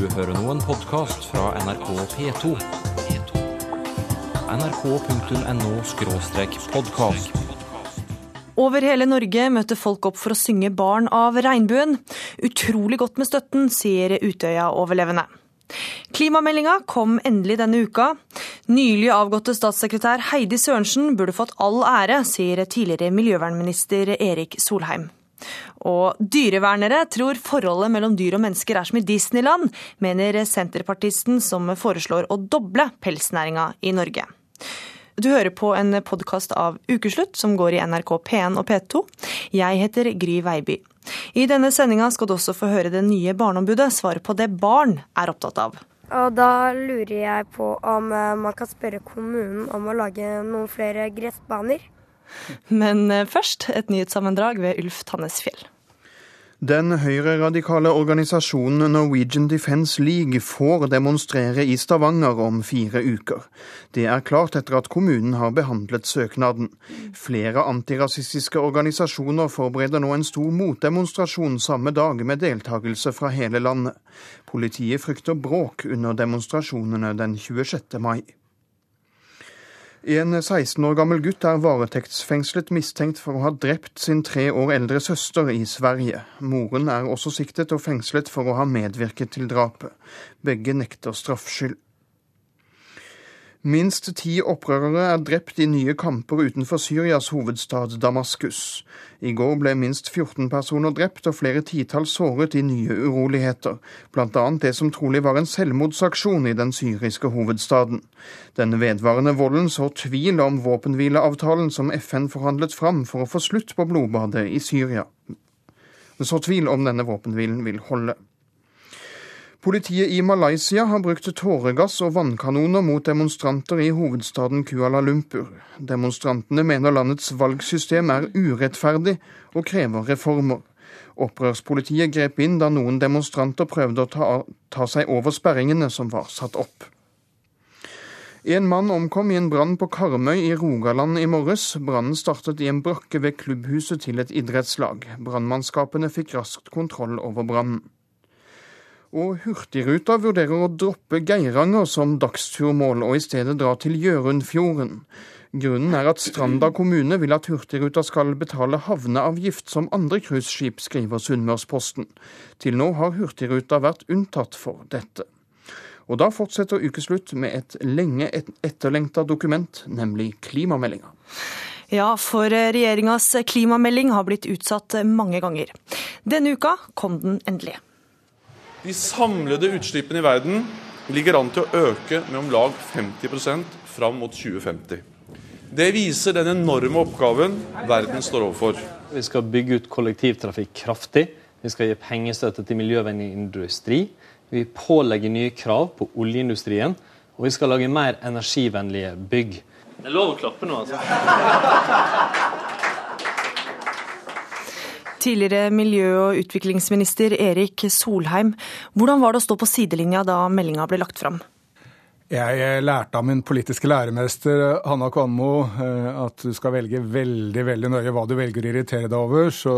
Du hører nå en podkast fra NRK P2. nrk.no-podkast. Over hele Norge møter folk opp for å synge Barn av regnbuen. Utrolig godt med støtten, sier Utøya-overlevende. Klimameldinga kom endelig denne uka. Nylig avgåtte statssekretær Heidi Sørensen burde fått all ære, sier tidligere miljøvernminister Erik Solheim. Og dyrevernere tror forholdet mellom dyr og mennesker er som i Disneyland, mener senterpartisten som foreslår å doble pelsnæringa i Norge. Du hører på en podkast av Ukeslutt som går i NRK P1 og P2. Jeg heter Gry Veiby. I denne sendinga skal du også få høre det nye Barneombudet svare på det barn er opptatt av. Og da lurer jeg på om eh, man kan spørre kommunen om å lage noen flere gressbaner. Men eh, først et nyhetssammendrag ved Ulf Tannesfjell. Den høyreradikale organisasjonen Norwegian Defence League får demonstrere i Stavanger om fire uker. Det er klart etter at kommunen har behandlet søknaden. Flere antirasistiske organisasjoner forbereder nå en stor motdemonstrasjon samme dag med deltakelse fra hele landet. Politiet frykter bråk under demonstrasjonene den 26. mai. En 16 år gammel gutt er varetektsfengslet mistenkt for å ha drept sin tre år eldre søster i Sverige. Moren er også siktet og fengslet for å ha medvirket til drapet. Begge nekter straffskyld. Minst ti opprørere er drept i nye kamper utenfor Syrias hovedstad Damaskus. I går ble minst 14 personer drept og flere titalls såret i nye uroligheter, bl.a. det som trolig var en selvmordsaksjon i den syriske hovedstaden. Den vedvarende volden så tvil om våpenhvileavtalen som FN forhandlet fram for å få slutt på blodbadet i Syria. Så tvil om denne våpenhvilen vil holde. Politiet i Malaysia har brukt tåregass og vannkanoner mot demonstranter i hovedstaden Kuala Lumpur. Demonstrantene mener landets valgsystem er urettferdig og krever reformer. Opprørspolitiet grep inn da noen demonstranter prøvde å ta, ta seg over sperringene som var satt opp. En mann omkom i en brann på Karmøy i Rogaland i morges. Brannen startet i en brakke ved klubbhuset til et idrettslag. Brannmannskapene fikk raskt kontroll over brannen. Og Hurtigruta vurderer å droppe Geiranger som dagsturmål, og i stedet dra til Gjørundfjorden. Grunnen er at Stranda kommune vil at Hurtigruta skal betale havneavgift som andre cruiseskip, skriver Sunnmørsposten. Til nå har Hurtigruta vært unntatt for dette. Og da fortsetter ukeslutt med et lenge etterlengta dokument, nemlig klimameldinga. Ja, for regjeringas klimamelding har blitt utsatt mange ganger. Denne uka kom den endelig. De samlede utslippene i verden ligger an til å øke med om lag 50% fram mot 2050. Det viser den enorme oppgaven verden står overfor. Vi skal bygge ut kollektivtrafikk kraftig. Vi skal gi pengestøtte til miljøvennlig industri. Vi pålegger nye krav på oljeindustrien. Og vi skal lage mer energivennlige bygg. Det er lov å klappe nå, altså. Tidligere miljø- og utviklingsminister Erik Solheim, hvordan var det å stå på sidelinja da meldinga ble lagt fram? Jeg lærte av min politiske læremester Hanna Kvanmo eh, at du skal velge veldig veldig nøye hva du velger å irritere deg over. Så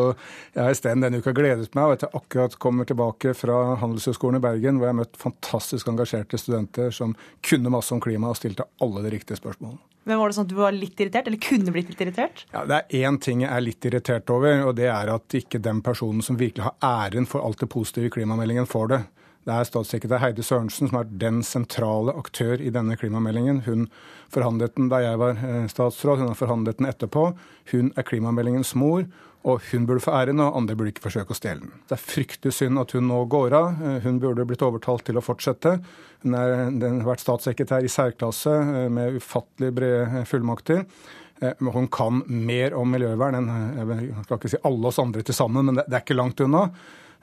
jeg har isteden denne uka gledet meg, over at jeg akkurat kommer tilbake fra Handelshøyskolen i Bergen, hvor jeg har møtt fantastisk engasjerte studenter som kunne masse om klima og stilte alle de riktige spørsmålene. Men Var det sånn at du var litt irritert, eller kunne blitt litt irritert? Ja, Det er én ting jeg er litt irritert over, og det er at ikke den personen som virkelig har æren for alt det positive i klimameldingen, får det. Det er statssekretær Heidi Sørensen som er den sentrale aktør i denne klimameldingen. Hun forhandlet den da jeg var eh, statsråd, hun har forhandlet den etterpå. Hun er klimameldingens mor, og hun burde få æren, og andre burde ikke forsøke å stjele den. Det er fryktelig synd at hun nå går av. Eh, hun burde blitt overtalt til å fortsette. Hun har vært statssekretær i særklasse eh, med ufattelig brede fullmakter. Hun kan mer om miljøvern enn jeg kan ikke si alle oss andre til sammen, men det er ikke langt unna.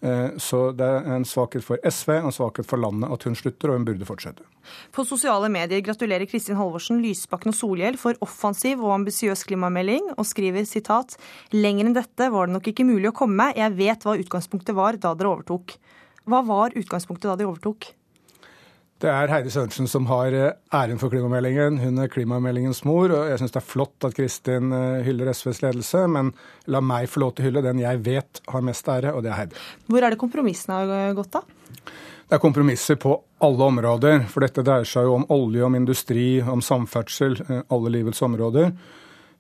Eh, så det er en svakhet for SV og en svakhet for landet at hun slutter, og hun burde fortsette. På sosiale medier gratulerer Kristin Halvorsen, Lysbakken og Solhjell for offensiv og ambisiøs klimamelding, og skriver sitat lenger enn dette var det nok ikke mulig å komme, jeg vet hva utgangspunktet var da dere overtok. Hva var utgangspunktet da de overtok? Det er Heidi Sørensen som har eh, æren for klimameldingen. Hun er klimameldingens mor, og jeg syns det er flott at Kristin eh, hyller SVs ledelse, men la meg få lov til å hylle den jeg vet har mest ære, og det er Heidi. Hvor er det kompromissene har gått, da? Det er kompromisser på alle områder, for dette dreier seg jo om olje, om industri, om samferdsel, eh, alle livets områder.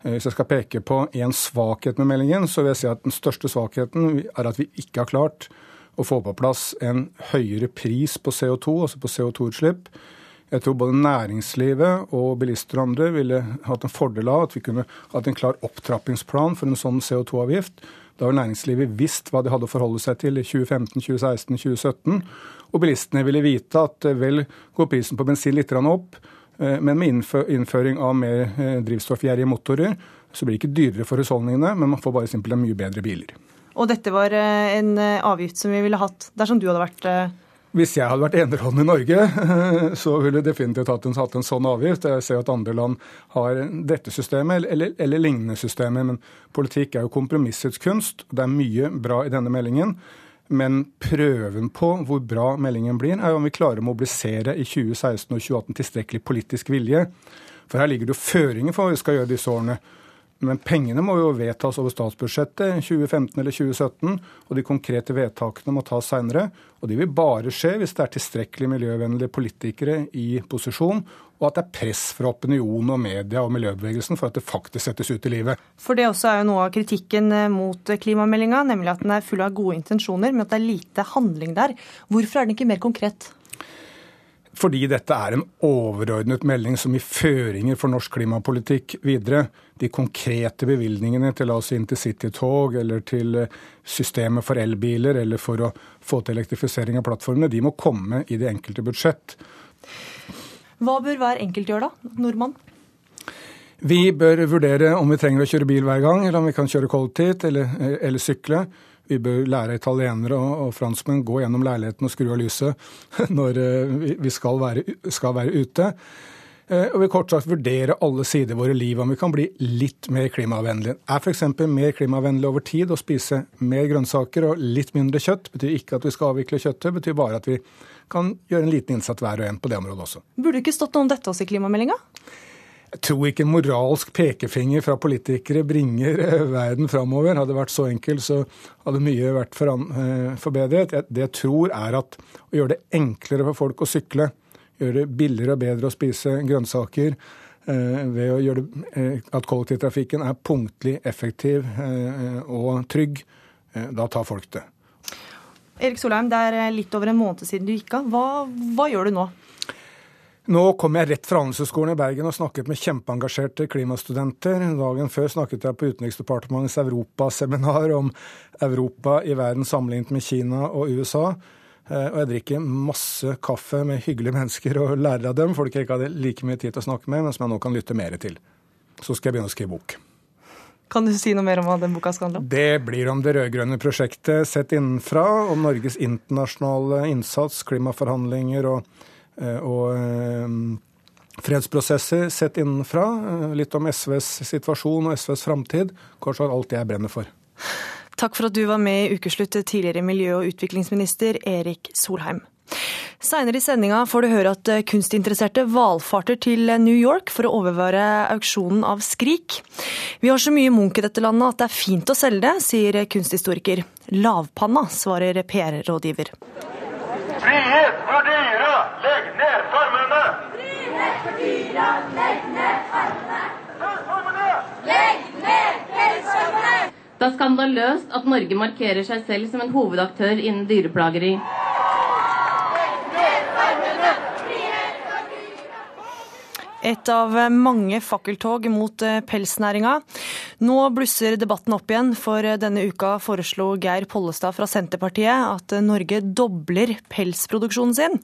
Hvis jeg skal peke på én svakhet med meldingen, så vil jeg si at den største svakheten er at vi ikke har klart å få på plass en høyere pris på CO2, altså på CO2-utslipp. Jeg tror både næringslivet og bilister og andre ville hatt en fordel av at vi kunne hatt en klar opptrappingsplan for en sånn CO2-avgift. Da har næringslivet visst hva de hadde å forholde seg til i 2015, 2016, 2017. Og bilistene ville vite at eh, vel går prisen på bensin litt opp, eh, men med innføring av mer eh, drivstoffgjerrige motorer, så blir det ikke dyrere for husholdningene, men man får bare simpelthen mye bedre biler. Og dette var en avgift som vi ville hatt dersom du hadde vært hvis jeg hadde vært enerhånd i Norge, så ville jeg definitivt hatt en, hatt en, sånn avgift. Jeg ser at andre land har dette systemet, eller, eller, lignende systemer. Men politikk er jo kompromissets kunst. Det er mye bra i denne meldingen. Men prøven på hvor bra meldingen blir, er jo om vi klarer å mobilisere i 2016 og 2018 tilstrekkelig politisk vilje. For her ligger det jo føringer for hva vi skal gjøre disse årene. Men pengene må jo vedtas over statsbudsjettet 2015 eller 2017, og de konkrete vedtakene må tas seinere. Og de vil bare skje hvis det er tilstrekkelig miljøvennlige politikere i posisjon, og at det er press fra opinion og media og miljøbevegelsen for at det faktisk settes ut i livet. For det også er jo noe av kritikken eh, mot klimameldinga, nemlig at den er full av gode intensjoner, men at det er lite handling der. Hvorfor er den ikke mer konkret? Fordi dette er en overordnet melding som gir føringer for norsk klimapolitikk videre. De konkrete bevilgningene til la oss intercitytog eller til eh, systemet for elbiler eller for å få til elektrifisering av plattformene, de må komme i det enkelte budsjett. Hva bør hver enkelt gjøre da, nordmann? Vi bør vurdere om vi trenger å kjøre bil hver gang, eller om vi kan kjøre kollektivt eller, eh, eller sykle. Vi bør lære italienere og, franskmenn gå gjennom leiligheten og skru av lyset når uh, vi skal være, skal være ute. Uh, og vi kort sagt vurdere alle sider av våre liv, om vi kan bli litt mer klimavennlige. Er f.eks. mer klimavennlig over tid å spise mer grønnsaker og litt mindre kjøtt? Betyr ikke at vi skal avvikle kjøttet, betyr bare at vi kan gjøre en liten innsats hver og en på det området også. Burde det ikke stått noe om dette også i klimameldinga? Jeg tror ikke en moralsk pekefinger fra politikere bringer eh, verden framover. Hadde det vært så enkelt, så hadde mye vært eh, forbedret. Det jeg tror er at å gjøre det enklere for folk å sykle, gjøre det billigere og bedre å spise grønnsaker, eh, ved å gjøre det, at kollektivtrafikken er punktlig, effektiv og trygg, da tar folk det. Erik Solheim, det er litt over en måned siden du gikk av. Hva, hva gjør du nå? Nå kom jeg rett fra Handelshøyskolen i Bergen og snakket med kjempeengasjerte klimastudenter. Dagen før snakket jeg på Utenriksdepartementets europaseminar om Europa i verden sammenlignet med Kina og USA. Eh, og jeg drikker masse kaffe med hyggelige mennesker og lærer av dem, folk jeg ikke hadde like mye tid til å snakke med, men som jeg nå kan lytte mer til. Så skal jeg begynne å skrive bok. Kan du si noe mer om hva den boka skal handle om? Det blir om det rød-grønne prosjektet sett innenfra, om Norges internasjonale innsats, klimaforhandlinger og og eh, fredsprosesser sett innenfra. Eh, litt om SVs situasjon og SVs framtid. Kort sagt alt jeg brenner for. Takk for at du var med i Ukeslutt, tidligere miljø- og utviklingsminister Erik Solheim. Seinere i sendinga får du høre at kunstinteresserte valfarter til New York for å overvære auksjonen av Skrik. Vi har så mye Munch i dette landet at det er fint å selge det, sier kunsthistoriker. Lavpanna, svarer PR-rådgiver. Frihet for dyra, legg ned farmene! Frihet for dyra, legg ned farmene! Legg ned pelsfarmene! Det er skandaløst at Norge markerer seg selv som en hovedaktør innen dyreplageri. Et av mange fakkeltog mot eh, pelsnæringa. Nå blusser debatten opp igjen, for denne uka foreslo Geir Pollestad fra Senterpartiet at Norge dobler pelsproduksjonen sin.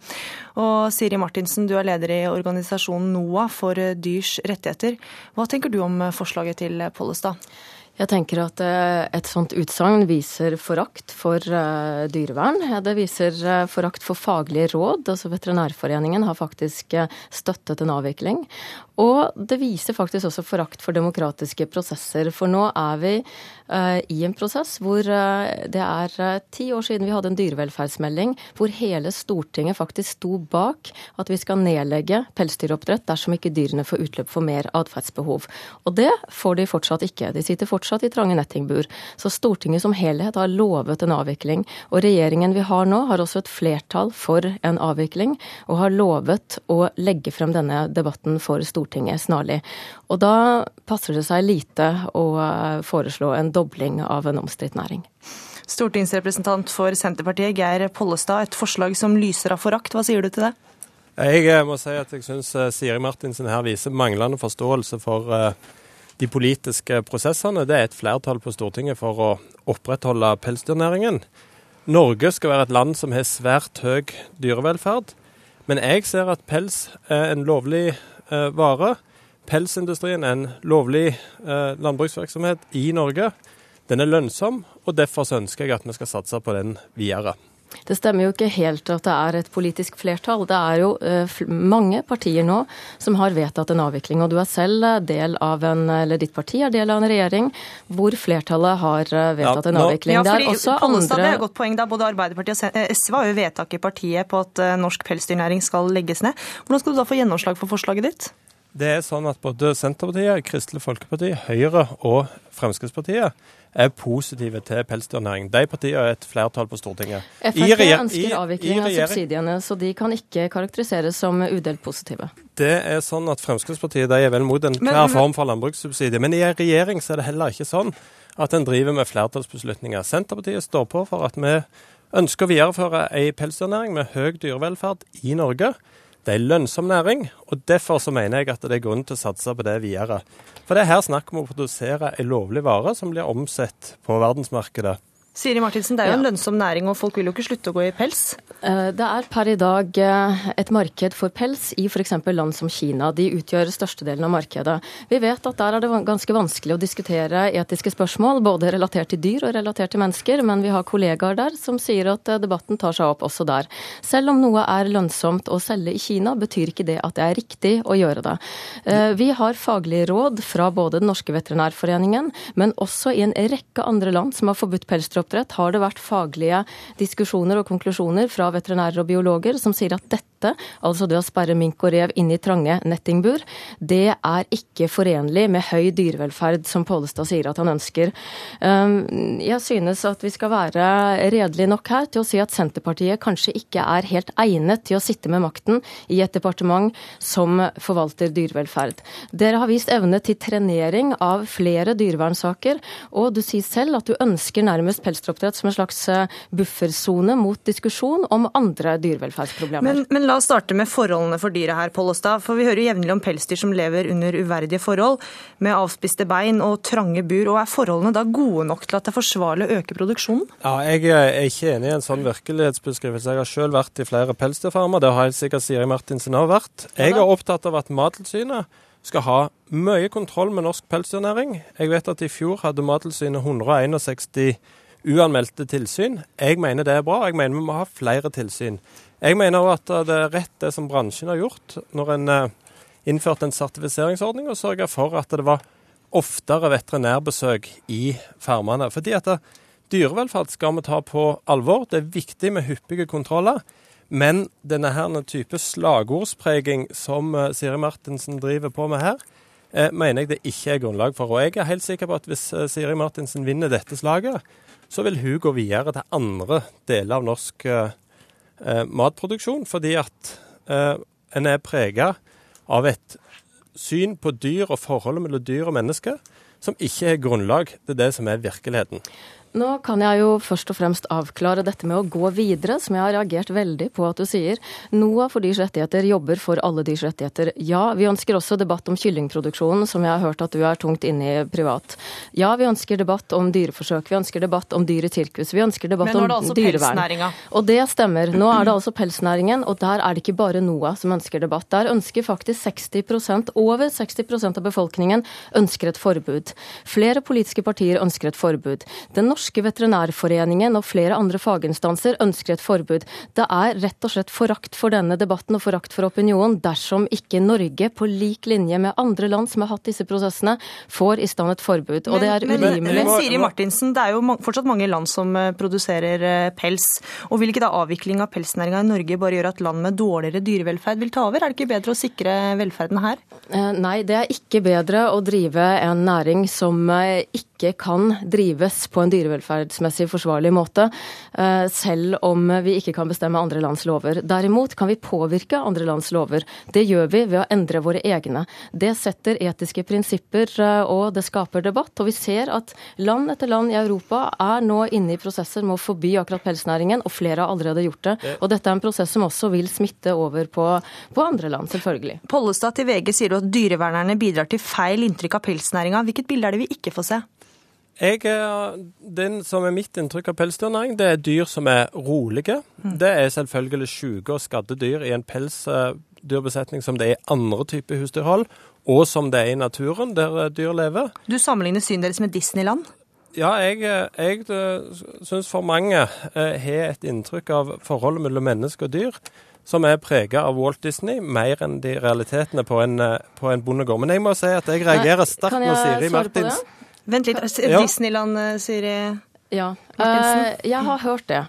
Og Siri Martinsen, du er leder i organisasjonen NOAH for dyrs rettigheter. Hva tenker du om forslaget til Pollestad? Jeg tenker at eh, et sånt utsagn viser forakt for uh, dyrevern. Det viser uh, forakt for faglige råd. Altså Veterinærforeningen har faktisk støttet en avvikling. Og det viser faktisk også forakt for demokratiske prosesser. For nå er vi uh, i en prosess hvor uh, det er uh, ti år siden vi hadde en dyrevelferdsmelding hvor hele Stortinget faktisk sto bak at vi skal nedlegge pelsdyroppdrett dersom ikke dyrene får utløp for mer atferdsbehov. Og det får de fortsatt ikke. De sitter fortsatt i trange nettingbur. Så Stortinget som helhet har lovet en avvikling. Og regjeringen vi har nå, har også et flertall for en avvikling, og har lovet å legge frem denne debatten for Stortinget snarlig. Og da passer det seg lite å eh, foreslå en dobling av en omstridt næring. Stortingsrepresentant for Senterpartiet Geir Pollestad, et forslag som lyser av forakt. Hva sier du til det? Jeg eh, må si at jeg syns eh, Siri Martinsen her viser manglende forståelse for de politiske prosessene. Det er et flertall på Stortinget for å opprettholde pelsdyrnæringen. Norge skal være et land som har svært høy dyrevelferd. Men jeg ser at pels er en lovlig vare. Pelsindustrien er en lovlig eh, landbruksvirksomhet i Norge. Den er lønnsom, og derfor ønsker jeg at vi skal satse på den videre. Det stemmer jo ikke helt at det er et politisk flertall. Det er jo uh, mange partier nå som har vedtatt en avvikling. Og du er selv eh, del av en, eller ditt parti er del av en regjering hvor flertallet har eh, vedtatt en avvikling. Ja, fordi, det er også andre... Det er et godt poeng. da. Både Arbeiderpartiet og SV har jo vedtak i partiet på at norsk pelsdyrnæring skal legges ned. Hvordan skal du da få gjennomslag for forslaget ditt? Det er sånn at både Senterpartiet, Kristelig Folkeparti, Høyre og Fremskrittspartiet er positive til pelsdyrnæring. De partiene er et flertall på Stortinget. Frp ønsker avvikling av subsidiene, så de kan ikke karakteriseres som udelt positive. Det er sånn at Fremskrittspartiet er vel mot enhver form for landbrukssubsidie. Men i en regjering så er det heller ikke sånn at en driver med flertallsbeslutninger. Senterpartiet står på for at vi ønsker å videreføre ei pelsdyrnæring med høy dyrevelferd i Norge. Det er lønnsom næring, og derfor så mener jeg at det er grunn til å satse på det videre. For det er her snakk om å produsere en lovlig vare som blir omsett på verdensmarkedet. Siri Martinsen, Det er jo en lønnsom næring, og folk vil jo ikke slutte å gå i pels? Eh, det er per i dag eh, et marked for pels i f.eks. land som Kina. De utgjør størstedelen av markedet. Vi vet at der er det ganske vanskelig å diskutere etiske spørsmål, både relatert til dyr og relatert til mennesker, men vi har kollegaer der som sier at eh, debatten tar seg opp også der. Selv om noe er lønnsomt å selge i Kina, betyr ikke det at det er riktig å gjøre det. Vi har faglige råd fra både Den norske veterinærforeningen, men også i en rekke andre land som har forbudt pelsdyroppdrett oppdrett har det vært faglige diskusjoner og konklusjoner fra veterinærer og biologer som sier at dette dette, altså det å sperre mink og rev inne i trange nettingbur, det er ikke forenlig med høy dyrevelferd, som Pålestad sier at han ønsker. Um, jeg synes at vi skal være redelige nok her til å si at Senterpartiet kanskje ikke er helt egnet til å sitte med makten i et departement som forvalter dyrevelferd. Dere har vist evne til trenering av flere dyrevernsaker, og du sier selv at du ønsker nærmest pelsdyroppdrett som en slags eh, buffersone mot diskusjon om andre dyrevelferdsproblemer. Men, men la oss starte med forholdene for dyret her, Pollestad. For vi hører jevnlig om pelsdyr som lever under uverdige forhold, med avspiste bein og trange bur. og Er forholdene da gode nok til at det er forsvarlig å øke produksjonen? Ja, Jeg er ikke enig i en sånn virkelighetsbeskrivelse. Jeg har selv vært i flere pelsdyrfarmer. Det har helt sikkert Siri Martinsen òg vært. Jeg er opptatt av at Mattilsynet skal ha mye kontroll med norsk pelsdyrnæring. Jeg vet at i fjor hadde Mattilsynet 161 uanmeldte tilsyn. Jeg mener det er bra. Jeg mener vi må ha flere tilsyn. Jeg mener jo at det er rett det som bransjen har gjort når en eh, innførte en sertifiseringsordning og sørga for at det var oftere veterinærbesøk i farmene. Fordi at eh, dyrevelferd skal vi ta på alvor. Det er viktig med hyppige kontroller. Men denne her type slagordspreging som eh, Siri Martinsen driver på med her, mener jeg det ikke er grunnlag for. Og jeg er helt sikker på at hvis Siri Martinsen vinner dette slaget, så vil hun gå videre til andre deler av norsk eh, eh, matproduksjon, fordi at eh, en er prega av et syn på dyr og forholdet mellom dyr og mennesker som ikke er grunnlag til det som er virkeligheten. Nå kan jeg jo først og fremst avklare dette med å gå videre, som jeg har reagert veldig på at du sier. NOAH for dyrs rettigheter jobber for alle dyrs rettigheter. Ja, vi ønsker også debatt om kyllingproduksjonen, som jeg har hørt at du er tungt inne i privat. Ja, vi ønsker debatt om dyreforsøk, vi ønsker debatt om dyr i sirkus, vi ønsker debatt om dyrevern. Men nå er det altså dyrevern. Og det stemmer. Nå er det altså pelsnæringen, og der er det ikke bare NOAH som ønsker debatt. Der ønsker faktisk 60% over 60% av befolkningen ønsker et forbud. Flere politiske partier ønsker et forbud. Den norske norske veterinærforeningen og flere andre faginstanser ønsker et forbud. Det er rett og slett forakt for denne debatten og forakt for opinionen dersom ikke Norge, på lik linje med andre land som har hatt disse prosessene, får i stand et forbud. Og det er men, urimelig. Men, Siri Martinsen, det er jo fortsatt mange land som eh, produserer eh, pels. Og Vil ikke da avvikling av pelsnæringa i Norge bare gjøre at land med dårligere dyrevelferd vil ta over? Er det ikke bedre å sikre velferden her? Eh, nei, det er ikke bedre å drive en næring som ikke kan drives på en dyrevelferdsmessig forsvarlig måte, selv om vi ikke kan bestemme andre lands lover. Derimot kan vi påvirke andre lands lover. Det gjør vi ved å endre våre egne. Det setter etiske prinsipper, og det skaper debatt. Og vi ser at land etter land i Europa er nå inne i prosesser med å forby akkurat pelsnæringen, og flere har allerede gjort det. Og dette er en prosess som også vil smitte over på, på andre land, selvfølgelig. Pollestad til VG sier du at dyrevernerne bidrar til feil inntrykk av pelsnæringa. Hvilket bilde er det vi ikke får se? Jeg, den som er mitt inntrykk av pelsdyrnæring, det er dyr som er rolige. Mm. Det er selvfølgelig syke og skadde dyr i en pelsdyrbesetning som det er i andre typer husdyrhold, og som det er i naturen der dyr lever. Du sammenligner synet deres med Disneyland? Ja, jeg, jeg syns for mange eh, har et inntrykk av forholdet mellom menneske og dyr som er preget av Walt Disney, mer enn de realitetene på en, eh, på en bondegård. Men jeg må si at jeg reagerer sterkt når Siri Martins Vent litt. Disneyland, eh, Siri ja. Martinsen? jeg har hørt det.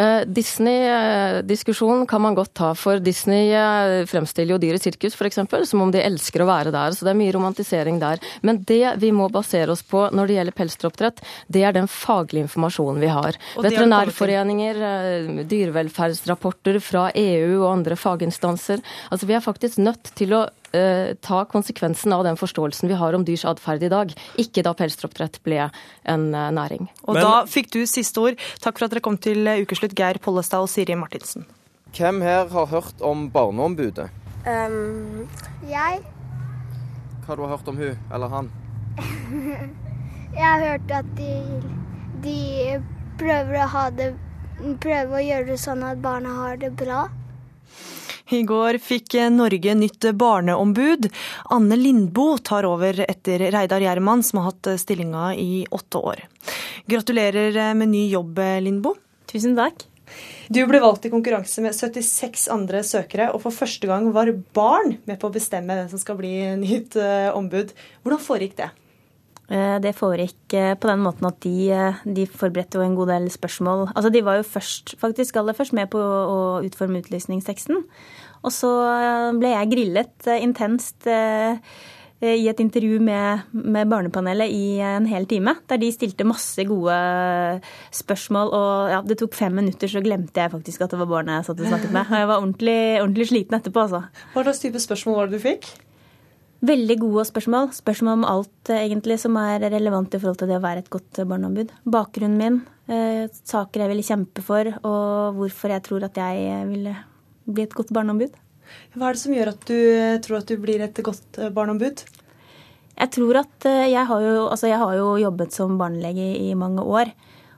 Eh, Disney-diskusjonen kan man godt ta, for Disney eh, fremstiller jo dyr i sirkus f.eks. som om de elsker å være der, så det er mye romantisering der. Men det vi må basere oss på når det gjelder pelsdyroppdrett, det er den faglige informasjonen vi har. Veterinærforeninger, eh, dyrevelferdsrapporter fra EU og andre faginstanser. Altså Vi er faktisk nødt til å ta konsekvensen av den forståelsen vi har om dyrs atferd i dag. Ikke da pelsdyroppdrett ble en næring. Og Men... da fikk du siste ord. Takk for at dere kom til ukeslutt, Geir Pollestad og Siri Martinsen. Hvem her har hørt om Barneombudet? Um, jeg. Hva har du hørt om hun eller han? jeg har hørt at de, de prøver å ha det Prøver å gjøre det sånn at barna har det bra. I går fikk Norge nytt barneombud. Anne Lindboe tar over etter Reidar Gjerman, som har hatt stillinga i åtte år. Gratulerer med ny jobb, Lindboe. Tusen takk. Du ble valgt i konkurranse med 76 andre søkere, og for første gang var barn med på å bestemme hvem som skal bli nytt eh, ombud. Hvordan foregikk det? Eh, det foregikk eh, på den måten at de, de, forberedte jo en god del spørsmål. Altså De var jo først, faktisk aller først med på å utforme utlysningsteksten. Og så eh, ble jeg grillet eh, intenst eh, i et intervju med, med, Barnepanelet i en hel time. Der de stilte masse gode spørsmål. Og ja, det tok fem minutter, så glemte jeg faktisk at det var barnet jeg satt og snakket med. Og jeg var ordentlig, ordentlig sliten etterpå, altså. Hva slags type spørsmål var det du fikk? Veldig gode spørsmål. Spørsmål om alt egentlig som er relevant i forhold til det å være et godt barneombud. Bakgrunnen min, saker jeg ville kjempe for, og hvorfor jeg tror at jeg ville bli et godt barneombud. Hva er det som gjør at du tror at du blir et godt eh, barneombud? Jeg tror at eh, jeg har jo, altså jeg har jo jobbet som barnelege i mange år.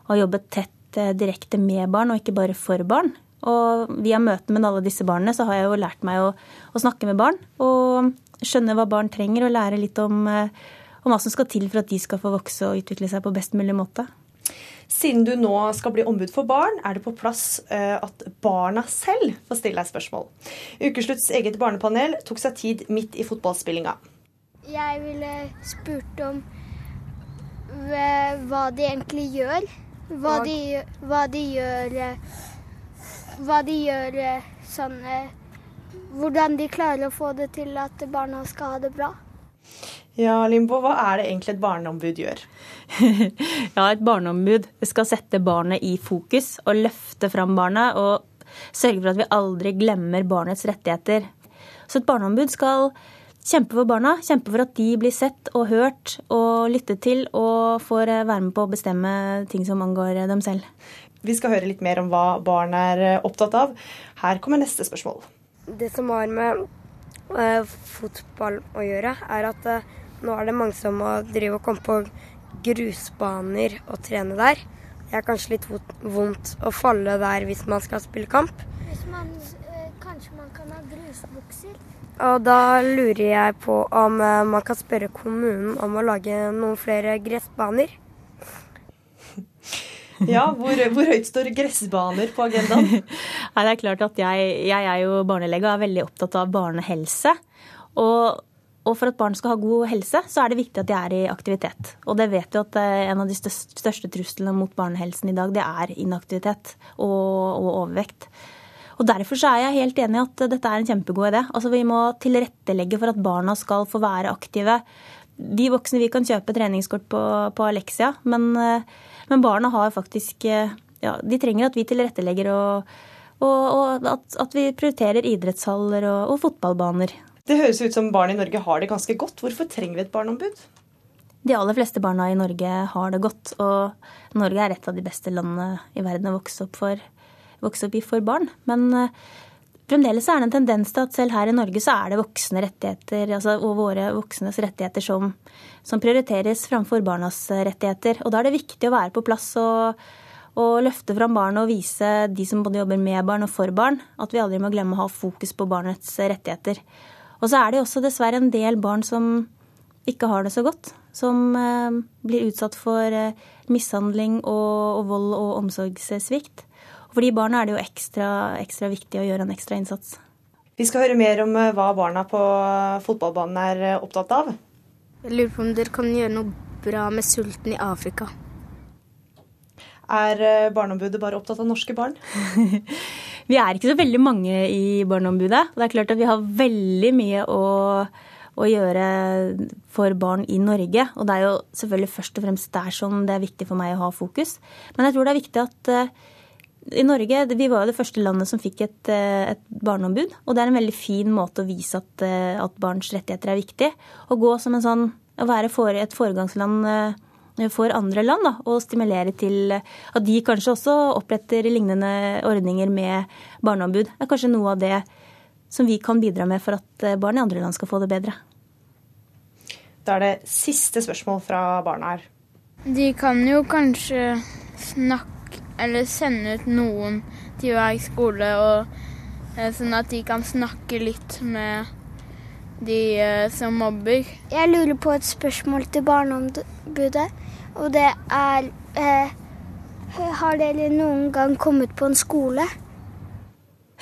Og har jobbet tett eh, direkte med barn, og ikke bare for barn. Og via møten med alle disse barna så har jeg jo lært meg å, å snakke med barn. Og skjønne hva barn trenger, og lære litt om, om hva som skal til for at de skal få vokse og utvikle seg på best mulig måte. Siden du nå skal bli ombud for barn, er det på plass eh, at barna selv får stille deg spørsmål. Ukeslutts eget barnepanel tok seg tid midt i fotballspillinga. Jeg ville spurt om hva de egentlig gjør. Hva de, hva de gjør Hva de gjør sånn Hvordan de klarer å få det til at barna skal ha det bra. Ja, Limbo, hva er det egentlig et barneombud gjør? ja, et barneombud skal sette barnet i fokus og løfte fram barnet og sørge for at vi aldri glemmer barnets rettigheter. Så et barneombud skal kjempe for barna, kjempe for at de blir sett og hørt og lyttet til og får være med på å bestemme ting som angår dem selv. Vi skal høre litt mer om hva barn er opptatt av. Her kommer neste spørsmål. Det som har med eh, fotball å gjøre, er at eh, nå er det mange som må drive og komme på grusbaner og trene der. Det er kanskje litt vondt å falle der hvis man skal spille kamp. Hvis man, eh, kanskje man kan ha grusbukser? Og da lurer jeg på om øh, man kan spørre kommunen om å lage noen flere gressbaner. Ja, hvor, hvor, høyt står gressbaner på agendaen? Nei, det er klart at jeg, jeg er jo barnelege og er veldig opptatt av barnehelse. Og, og, for at barn skal ha god helse, så er det viktig at de er i aktivitet. Og det vet vi at eh, en av de største, største truslene mot barnehelsen i dag, det er inaktivitet og, og overvekt. Og Derfor så er jeg helt enig i at dette er en kjempegod idé. Altså Vi må tilrettelegge for at barna skal få være aktive. De voksne vi kan kjøpe treningskort på, på Alexia, men, eh, men, barna har faktisk eh, ja, De trenger at vi tilrettelegger og, og, og at, at, vi prioriterer idrettshaller og, og fotballbaner. Det høres ut som barn i Norge har det ganske godt. Hvorfor trenger vi et barneombud? De aller fleste barna i Norge har det godt, og Norge er et av de beste landene i verden å vokse opp, for, vokse opp i for barn. Men uh, fremdeles er det en tendens til at selv her i Norge så er det voksne rettigheter, altså, og våre voksnes rettigheter som, som, prioriteres framfor barnas rettigheter. Og da er det viktig å være på plass og, og løfte fram barn og vise de som både jobber med barn og for barn, at vi aldri må glemme å ha fokus på barnets rettigheter. Og så er det også dessverre en del barn som ikke har det så godt. Som eh, blir utsatt for eh, mishandling og, og vold og omsorgssvikt. Og for de barna er det jo ekstra, ekstra viktig å gjøre en ekstra innsats. Vi skal høre mer om eh, hva barna på fotballbanen er opptatt av. Jeg lurer på om dere kan gjøre noe bra med sulten i Afrika. Er Barneombudet bare opptatt av norske barn? Vi er ikke så veldig mange i Barneombudet. Det er klart at vi har veldig mye å, å, gjøre for barn i Norge. Og det er jo selvfølgelig først og fremst der som det er viktig for meg å ha fokus. Men jeg tror det er viktig at uh, i Norge, Vi var jo det første landet som fikk et, eh, et, barneombud. Og det er en veldig fin måte å vise at, eh, at barns rettigheter er viktig. Å gå som en sånn, å være for, et foregangsland for andre land, da, og stimulere til at de kanskje også oppretter lignende ordninger med barneombud. Det er kanskje noe av det som vi kan bidra med for at eh, barn i andre land skal få det bedre. Da er det siste spørsmål fra barna her. De kan jo kanskje snakke eller sende ut noen til hver skole, og, eh, sånn at de kan snakke litt med de eh, som mobber. Jeg lurer på et spørsmål til Barneombudet. Og det er eh, Har dere noen gang kommet på en skole?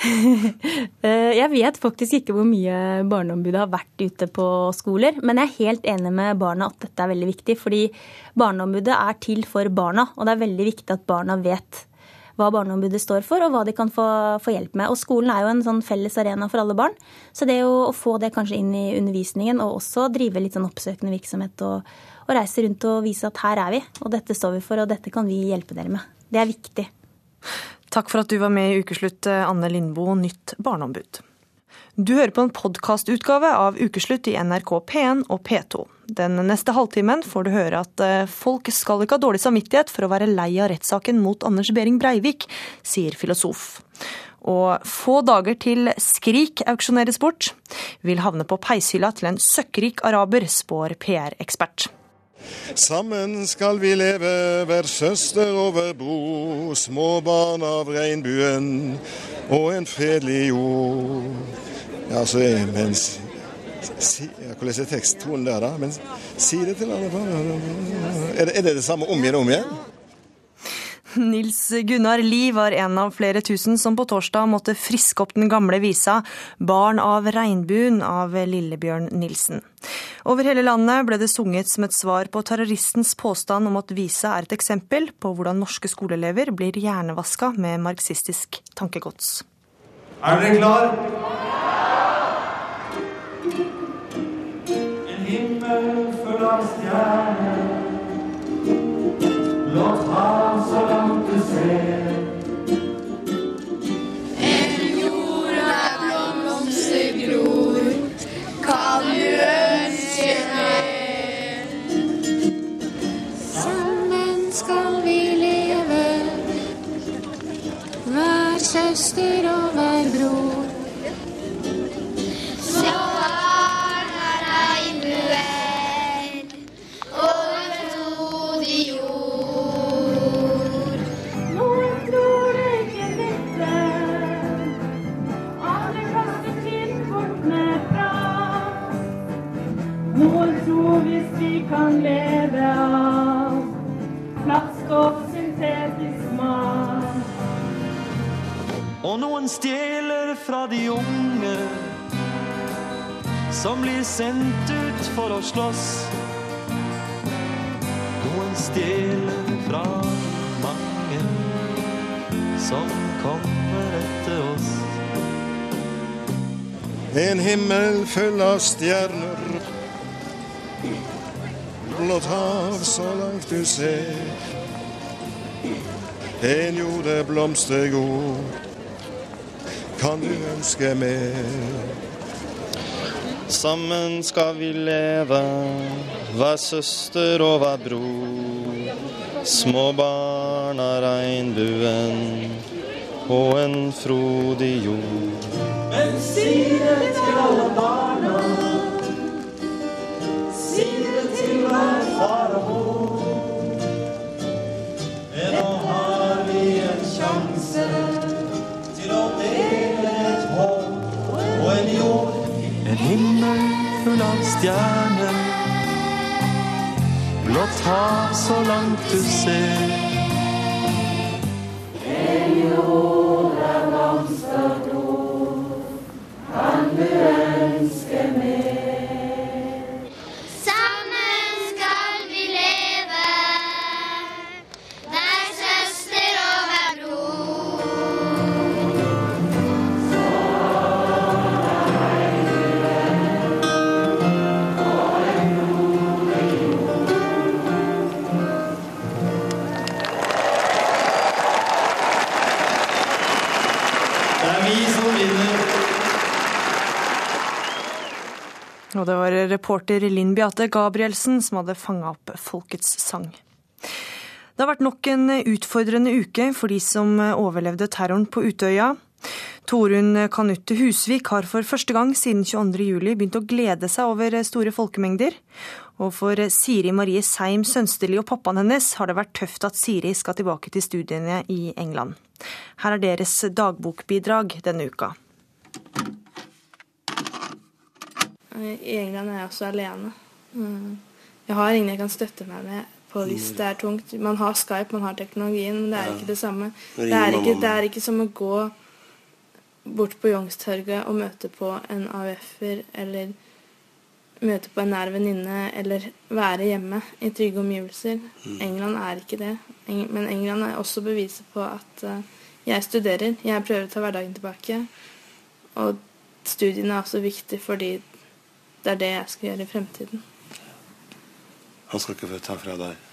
Eh, jeg vet faktisk ikke hvor mye Barneombudet har vært ute på skoler. Men jeg er helt enig med barna at dette er veldig viktig. Fordi Barneombudet er til for barna, og det er veldig viktig at barna vet hva Barneombudet står for, og hva de kan få, få, hjelp med. Og Skolen er jo en sånn felles arena for alle barn. Så det å, få det kanskje inn i undervisningen, og også drive litt sånn oppsøkende virksomhet og, og reise rundt og vise at her er vi, og dette står vi for, og dette kan vi hjelpe dere med. Det er viktig. Takk for at du var med i Ukeslutt, Anne Lindboe, nytt barneombud. Du hører på en podkastutgave av Ukeslutt i NRK P1 og P2. Den neste halvtimen får du høre at eh, folk skal ikke ha dårlig samvittighet for å være lei av rettssaken mot Anders Behring Breivik, sier filosof. Og få dager til Skrik auksjoneres bort, vil havne på peishylla til en søkkrik araber, spår PR-ekspert. Sammen skal vi leve, hver søster og hver bror, små barn av regnbuen og en fredelig jord. Ja, så er mens Si, hvordan er teksttonen der, da? Men si det til alle er er det det samme om igjen og om igjen? Nils Gunnar Lie var en av flere tusen som på torsdag måtte friske opp den gamle visa 'Barn av regnbuen' av Lillebjørn Nilsen. Over hele landet ble det sunget som et svar på terroristens påstand om at visa er et eksempel på hvordan norske skoleelever blir hjernevaska med marxistisk tankegods. Er dere klar? Og noen stjeler fra de unge som blir sendt ut for å slåss. Noen stjeler fra mange som kommer etter oss. En himmel full av stjerner. Blått hav så langt du ser. En jord er blomstergod. Kan du ønske mer? Sammen skal vi leve, hver søster og hver bror. Små barn av regnbuen og en frodig jord. Men si det til alle barna. Si det til hver far og mor. Nå har vi en sjanse himmel full av stjerner. Blått hav så langt du ser. En Og det var reporter Linn Beate Gabrielsen som hadde fanga opp folkets sang. Det har vært nok en utfordrende uke for de som overlevde terroren på Utøya. Torunn Kanutte Husvik har for første gang siden 22.07 begynt å glede seg over store folkemengder. Og for Siri Marie Seim Sønsterli og pappaen hennes har det vært tøft at Siri skal tilbake til studiene i England. Her er deres dagbokbidrag denne uka. I England er jeg også alene. Mm. Jeg har ingen jeg kan støtte meg med på hvis det er tungt. Man har Skype, man har teknologien, men det er Ja. ikke det samme. Det er ikke, det er ikke som å gå bort på Youngstorget og møte på en AUF-er eller møte på en nær venninne eller være hjemme i trygge omgivelser. Mm. England er ikke det. Men England er også beviset på at eh, jeg studerer. Jeg prøver å ta hverdagen tilbake. Og studiene er også viktig fordi det er det jeg skal gjøre i fremtiden. Han skal ikke få ta fra deg.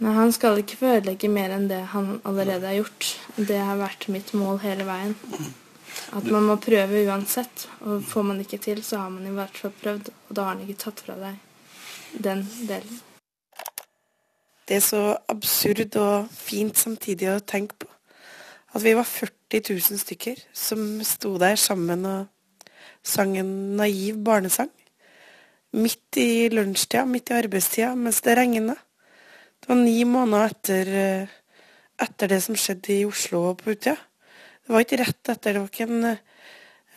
Nei, han skal ikke få ødelegge mer enn det han allerede har gjort. Det har vært mitt mål hele veien. At man må prøve uansett. Og får man ikke til, så har man i hvert fall prøvd. Og da har han ikke tatt fra deg den delen. Det er så absurd og fint samtidig å tenke på. At vi var 40 000 stykker som sto der sammen og sang en naiv barnesang. Midt i lunsjtida, midt i arbeidstida, mens det regna. Det var ni måneder etter, eh, etter det som skjedde i Oslo og på Utøya. Det var ikke rett etter, det var ikke en,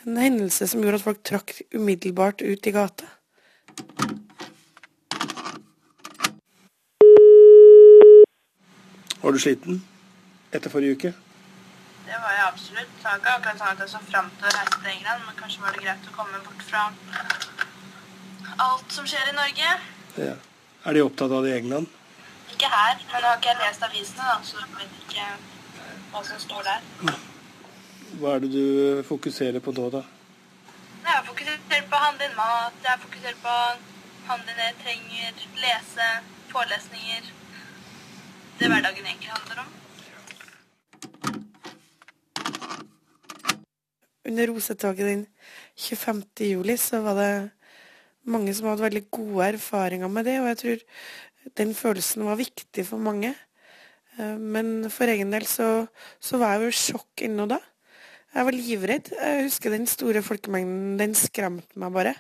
en hendelse som gjorde at folk trakk umiddelbart ut i gata. Var du sliten etter forrige uke? Det var jeg absolutt. Det var ikke akkurat sånn at jeg så fram til å reise til England, men kanskje var det greit å komme bort fra alt som skjer i Norge. Ja. Er de opptatt av det i England? Ikke her, men nå har ikke jeg lest avisene, da, så jeg vet ikke hva som står der. Hva er det du fokuserer på da, da? Jeg har fokusert på å handle inn mat, jeg har fokusert på å handle det jeg trenger, lese, forelesninger. Det hverdagen egentlig handler om. Under rosetoget den 25. juli så var det mange som hadde veldig gode erfaringer med det, og jeg tror den følelsen var viktig for mange. Eh, Men for egen del så, så var jeg jo i sjokk ennå da. Jeg var livredd. Jeg husker den store folkemengden, den skremte meg bare.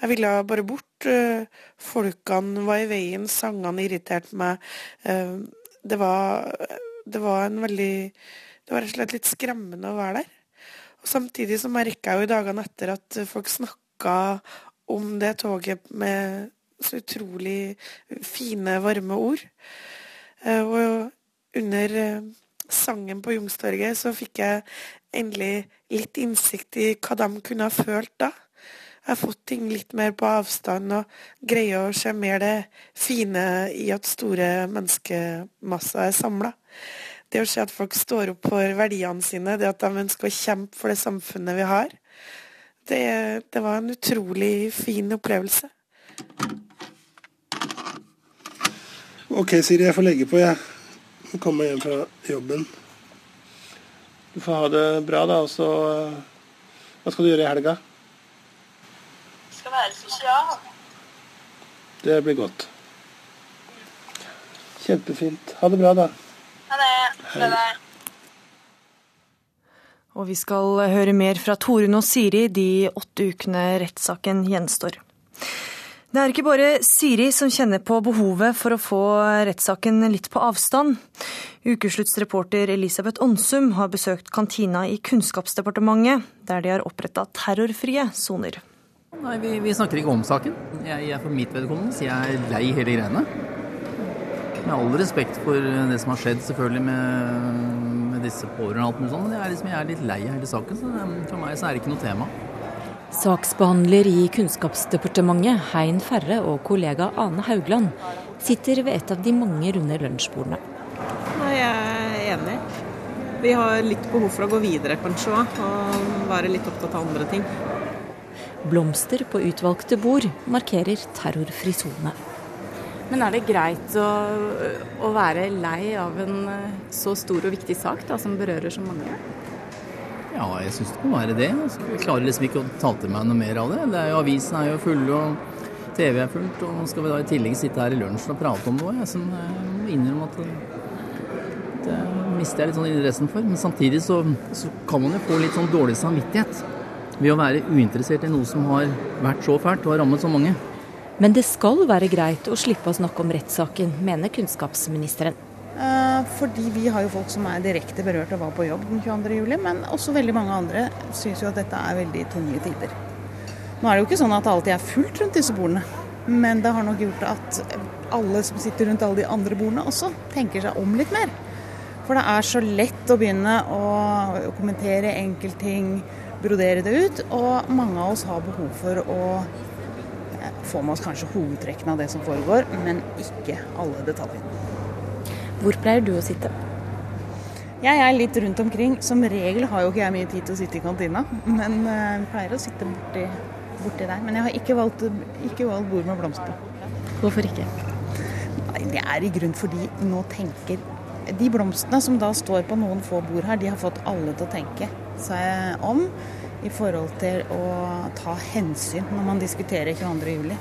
Jeg ville bare bort. Eh, Folkene var i veien, sangene irriterte meg. Eh, Det var, det var en veldig Det var rett og slett litt skremmende å være der. Samtidig så merka jeg jo i dagene etter at folk snakka om det toget med så utrolig fine, varme ord. Eh, Og under eh, sangen på Jungstorget så fikk jeg endelig litt innsikt i hva de kunne ha følt da. Jeg har fått ting litt mer på avstand og greier å se mer det fine i at store menneskemasser er samla. Det å se at folk står opp for verdiene sine, det at de ønsker å kjempe for det samfunnet vi har, det, det var en utrolig fin opplevelse. Ok, Siri, jeg får legge på, jeg. Ja. Komme hjem fra jobben. Du får ha det bra, da. Og så eh, Hva skal du gjøre i helga? Skal være sosial. Det blir godt. Kjempefint. Ha det bra, da. Ha det. Og vi skal høre mer fra Torunn og Siri de åtte ukene rettssaken gjenstår. Det er ikke bare Siri som kjenner på behovet for å få rettssaken litt på avstand. Ukeslutts reporter Elisabeth Onsum har besøkt kantina i Kunnskapsdepartementet, der de har oppretta terrorfrie soner. Nei, vi, vi, snakker ikke om saken. Jeg, jeg for mitt vedkommende sier jeg er lei hele greiene. Med all respekt for det som har skjedd selvfølgelig med, med disse pårørende og alt mulig sånt, men jeg er, liksom, jeg er litt lei av hele saken. Så for meg så er det ikke noe tema. Saksbehandler i Kunnskapsdepartementet, Hein Ferre og kollega Ane Haugland sitter ved et av de mange runde lunsjbordene. Nei, jeg er enig. Vi har litt behov for å gå videre kanskje òg, og være litt opptatt av andre ting. Blomster på utvalgte bord markerer terrorfri sone. Men er det greit å, å, være lei av en så stor og viktig sak da, som berører så mange? Ja, jeg syns det må være det. Altså, jeg klarer liksom ikke å ta til meg noe mer av det. det er jo, Avisen er jo full, og TV er fullt. Og skal vi da i tillegg sitte her i lunsjen og prate om noe? Jeg, som, jeg må innrømme at det, det mister jeg litt sånn interessen for. Men samtidig så, så kan man jo få litt sånn dårlig samvittighet ved å være uinteressert i noe som har vært så fælt og har rammet så mange. Men det skal være greit å slippe å snakke om rettssaken, mener kunnskapsministeren. Fordi vi har jo folk som er direkte berørt og var på jobb den 22.07, men også veldig mange andre syns jo at dette er veldig tunge tider. Nå er det jo ikke sånn at det alltid er fullt rundt disse bordene, men det har nok gjort at alle som sitter rundt alle de andre bordene også tenker seg om litt mer. For det er så lett å begynne å kommentere enkeltting, brodere det ut, og mange av oss har behov for å få med oss kanskje hovedtrekkene av det som foregår, men ikke alle detaljene. Hvor pleier du å sitte? Jeg er litt rundt omkring. Som regel har jo ikke jeg mye tid til å sitte i kantina, men jeg pleier å sitte borti, borti der. Men jeg har ikke valgt, ikke valgt bord med blomster på. Hvorfor ikke? Nei, Det er i grunn fordi nå tenker De blomstene som da står på noen få bord her, de har fått alle til å tenke seg om i forhold til å ta hensyn når man diskuterer 22.07.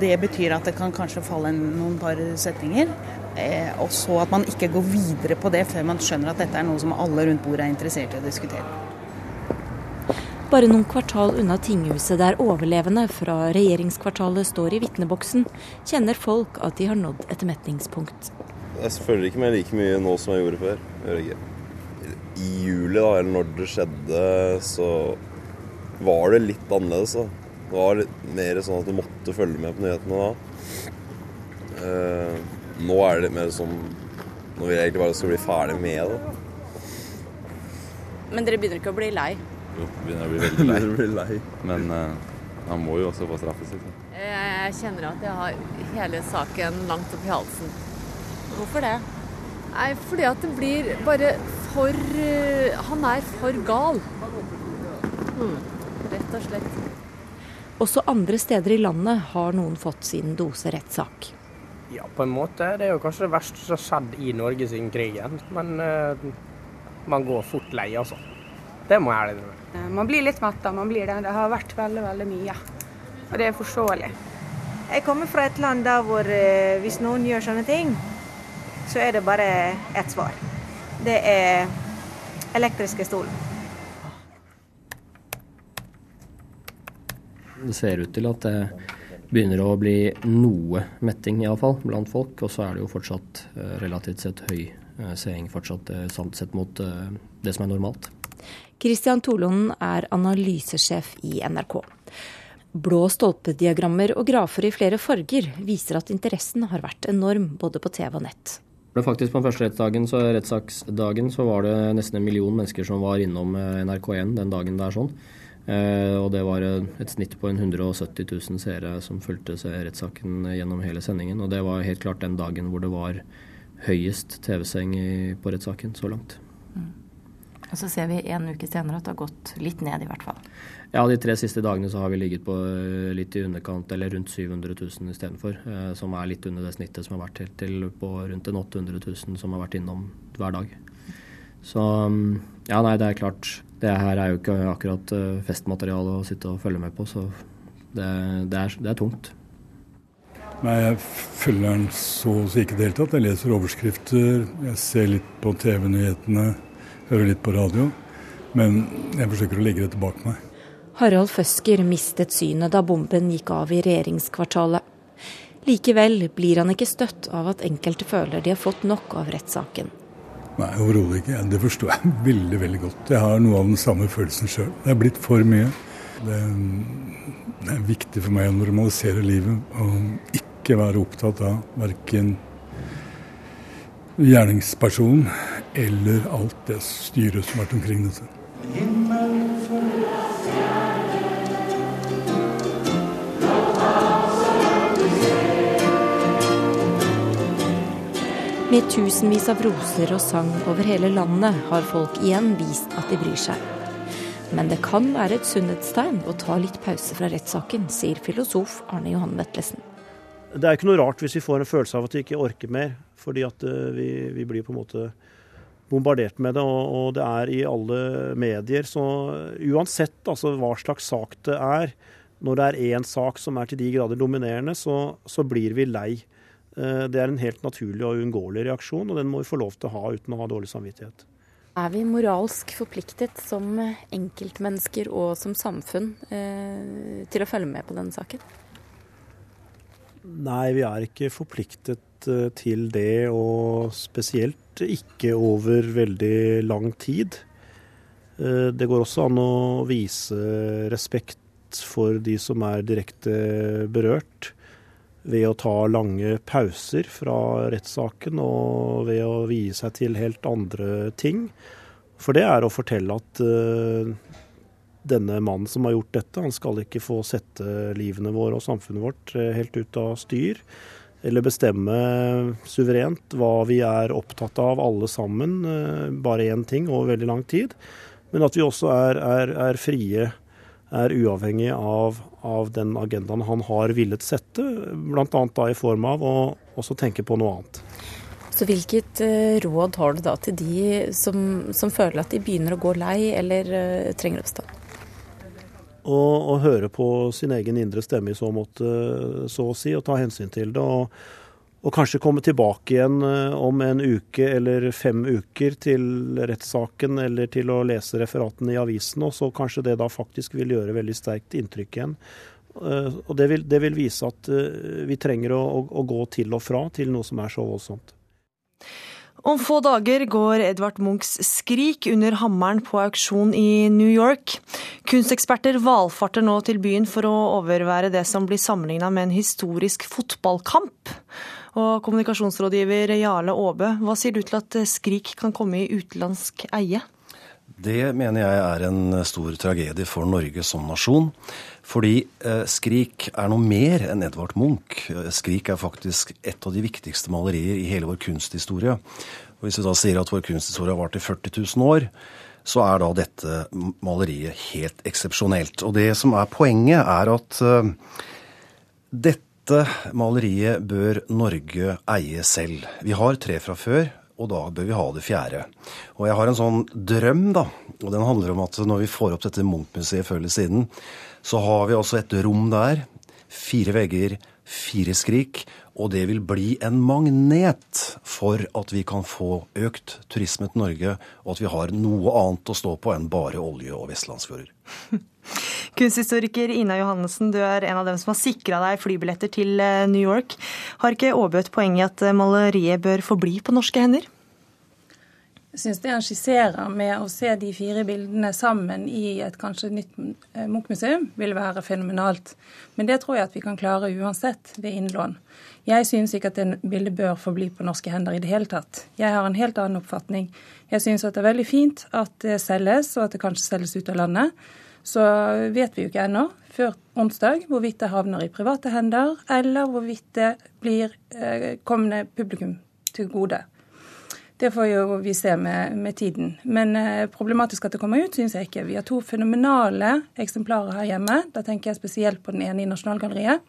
Det betyr at det kan kanskje falle noen par setninger, eh, og så at man ikke går videre på det før man skjønner at dette er noe som alle rundt bordet er interessert i å diskutere. Bare noen kvartal unna tinghuset der overlevende fra regjeringskvartalet står i vitneboksen, kjenner folk at de har nådd et metningspunkt. Jeg føler ikke med like mye nå som jeg gjorde før. Jeg gjør ikke. I juli, da, eller når det skjedde, så var det litt annerledes. da. Det var litt mer sånn at du måtte følge med på nyhetene da. Eh, nå er det litt mer sånn Nå vil jeg egentlig bare skal bli ferdig med det. Men dere begynner ikke å bli lei? Jo, begynner å bli veldig lei. bli lei. Men uh, han må jo også få straffe seg. Jeg kjenner at jeg har hele saken langt opp i halsen. Hvorfor det? Nei, fordi at det blir bare for uh, Han er for gal. Hmm, rett og slett. Også andre steder i landet har noen fått sin dose rettssak. Ja, på en måte. Det er jo kanskje det verste som har skjedd i Norge siden krigen. Men uh, man går fort lei, altså. Det må jeg ærlig innrømme. Man blir litt metta, man blir det. Det har vært veldig, veldig mye. Og det er forståelig. Jeg kommer fra et land der hvor uh, hvis noen gjør sånne ting, så er det bare ett svar. Det er elektriske stolen. Det ser ut til at det begynner å bli noe metting, iallfall, blant folk. Og så er det jo fortsatt eh, relativt sett høy eh, seing fortsatt samt sett mot det som er normalt. Kristian Tolonen er analysesjef i NRK. Blå stolpediagrammer og grafer i flere farger viser at interessen har vært enorm både på TV og nett. Faktisk På den første rettsdagen så, rettssaksdagen så var det nesten en million mennesker som var innom eh, NRK1 den dagen det er sånn. Eh, og det var et snitt på en 170 000 seere som fulgte rettssaken gjennom hele sendingen. Og det var helt klart den dagen hvor det var høyest TV-seng på rettssaken så langt. Mm. Og så ser vi en uke senere at det har gått litt ned, i hvert fall. Ja, de tre siste dagene så har vi ligget på eh, litt i underkant, eller rundt 700 000 istedenfor. Eh, som er litt under det snittet som har vært helt til på rundt en 800 000 som har vært innom hver dag. Så mm, ja, nei, det er klart. Det her er jo ikke akkurat eh, festmateriale å sitte og følge med på, så det, det, er, det er tungt. Nei, jeg følger den så å si ikke i det hele tatt. Jeg leser overskrifter, jeg ser litt på TV-nyhetene, hører litt på radio. Men jeg forsøker å legge det tilbake meg. Harald Føsker mistet synet da bomben gikk av i regjeringskvartalet. Likevel blir han ikke støtt av at enkelte føler de har fått nok av rettssaken. Nei, overhodet ikke. Det forstår jeg veldig veldig godt. Jeg har noe av den samme følelsen sjøl. Det er blitt for mye. Det det er viktig for meg å normalisere livet og ikke være opptatt av verken gjerningspersonen eller alt det styret som har vært omkring dette. Med tusenvis av roser og sang over hele landet har folk igjen vist at de bryr seg. Men det kan være et sunnhetstegn å ta litt pause fra rettssaken, sier filosof Arne Johan Vetlesen. Det er ikke noe rart hvis vi får en følelse av at vi ikke orker mer, fordi at eh, vi, vi blir på en måte bombardert med det, og, og, det er i alle medier. Så uansett altså, hva slags sak det er, når det er én sak som er til de grader dominerende, så, så blir vi lei. Eh, det er en helt naturlig og uunngåelig reaksjon, og den må vi få lov til å ha uten å ha dårlig samvittighet. Er vi moralsk forpliktet som enkeltmennesker og som samfunn eh, til å følge med på denne saken? Nei, vi er ikke forpliktet eh, til det, og spesielt ikke over veldig lang tid. Det går også an å vise respekt for de som er direkte berørt ved å ta lange pauser fra rettssaken og ved å vie seg til helt andre ting. For det er å fortelle at uh, denne mannen som har gjort dette, han skal ikke få sette livene våre og samfunnet vårt uh, helt ut av styr. Eller bestemme suverent hva vi er opptatt av alle sammen, uh, bare én ting over veldig lang tid. Men at vi også er, er, er frie er uavhengig av, av, den agendaen han har villet sette, bl.a. i form av å også tenke på noe annet. Så Hvilket uh, råd har du da til de som, som, føler at de begynner å gå lei eller uh, trenger oppstand? Å, å høre på sin egen indre stemme i så måte, så å si, og ta hensyn til det. og og kanskje komme tilbake igjen eh, om en uke eller fem uker til rettssaken eller til å lese referatene i avisen, og så kanskje det da faktisk vil gjøre veldig sterkt inntrykk igjen. Eh, og det vil, det vil vise at eh, vi trenger å, å, gå til og fra til noe som er så voldsomt. Om få dager går Edvard Munchs 'Skrik' under hammeren på auksjon i New York. Kunsteksperter valfarter nå til byen for å overvære det som blir sammenligna med en historisk fotballkamp. Og kommunikasjonsrådgiver Jarle Aabe, hva sier du til at Skrik kan komme i utenlandsk eie? Det mener jeg er en stor tragedie for Norge som nasjon. Fordi eh, Skrik er noe mer enn Edvard Munch. Skrik er faktisk et av de viktigste malerier i hele vår kunsthistorie. Og hvis vi da sier at vår kunsthistorie har vart i 40 000 år, så er da dette maleriet helt eksepsjonelt. Og det som er poenget, er at dette dette maleriet bør Norge eie selv. Vi har tre fra før, og da bør vi ha det fjerde. Og jeg har en sånn drøm, da. Og den handler om at når vi får opp dette Munch-museet før eller siden, så har vi også et rom der. Fire vegger, fire skrik. Og det vil bli en magnet for at vi kan få økt turisme til Norge, og at vi har noe annet å stå på enn bare olje og vestlandsfjorder. Kunsthistoriker Ina Johannessen, du er en av dem som har sikra deg flybilletter til eh, New York. Har ikke Aabø et poeng i at eh, maleriet bør forbli på norske hender? Jeg syns det han skisserer med å se de fire bildene sammen i et kanskje nytt eh, Munch-museum, vil være fenomenalt. Men det tror jeg at vi kan klare uansett ved innlån. Jeg syns ikke at det bildet bør forbli på norske hender i det hele tatt. Jeg har en helt annen oppfatning. Jeg syns at det er veldig fint at det selges, og at det kanskje selges ut av landet. Så vet vi jo ikke ennå, før onsdag, hvorvidt det havner i private hender, eller hvorvidt det blir eh, kommende publikum til gode. Det får jo vi se med, med tiden. Men eh, problematisk at det kommer ut, syns jeg ikke. Vi har to fenomenale eksemplarer her hjemme. Da tenker jeg spesielt på den ene i Nasjonalgalleriet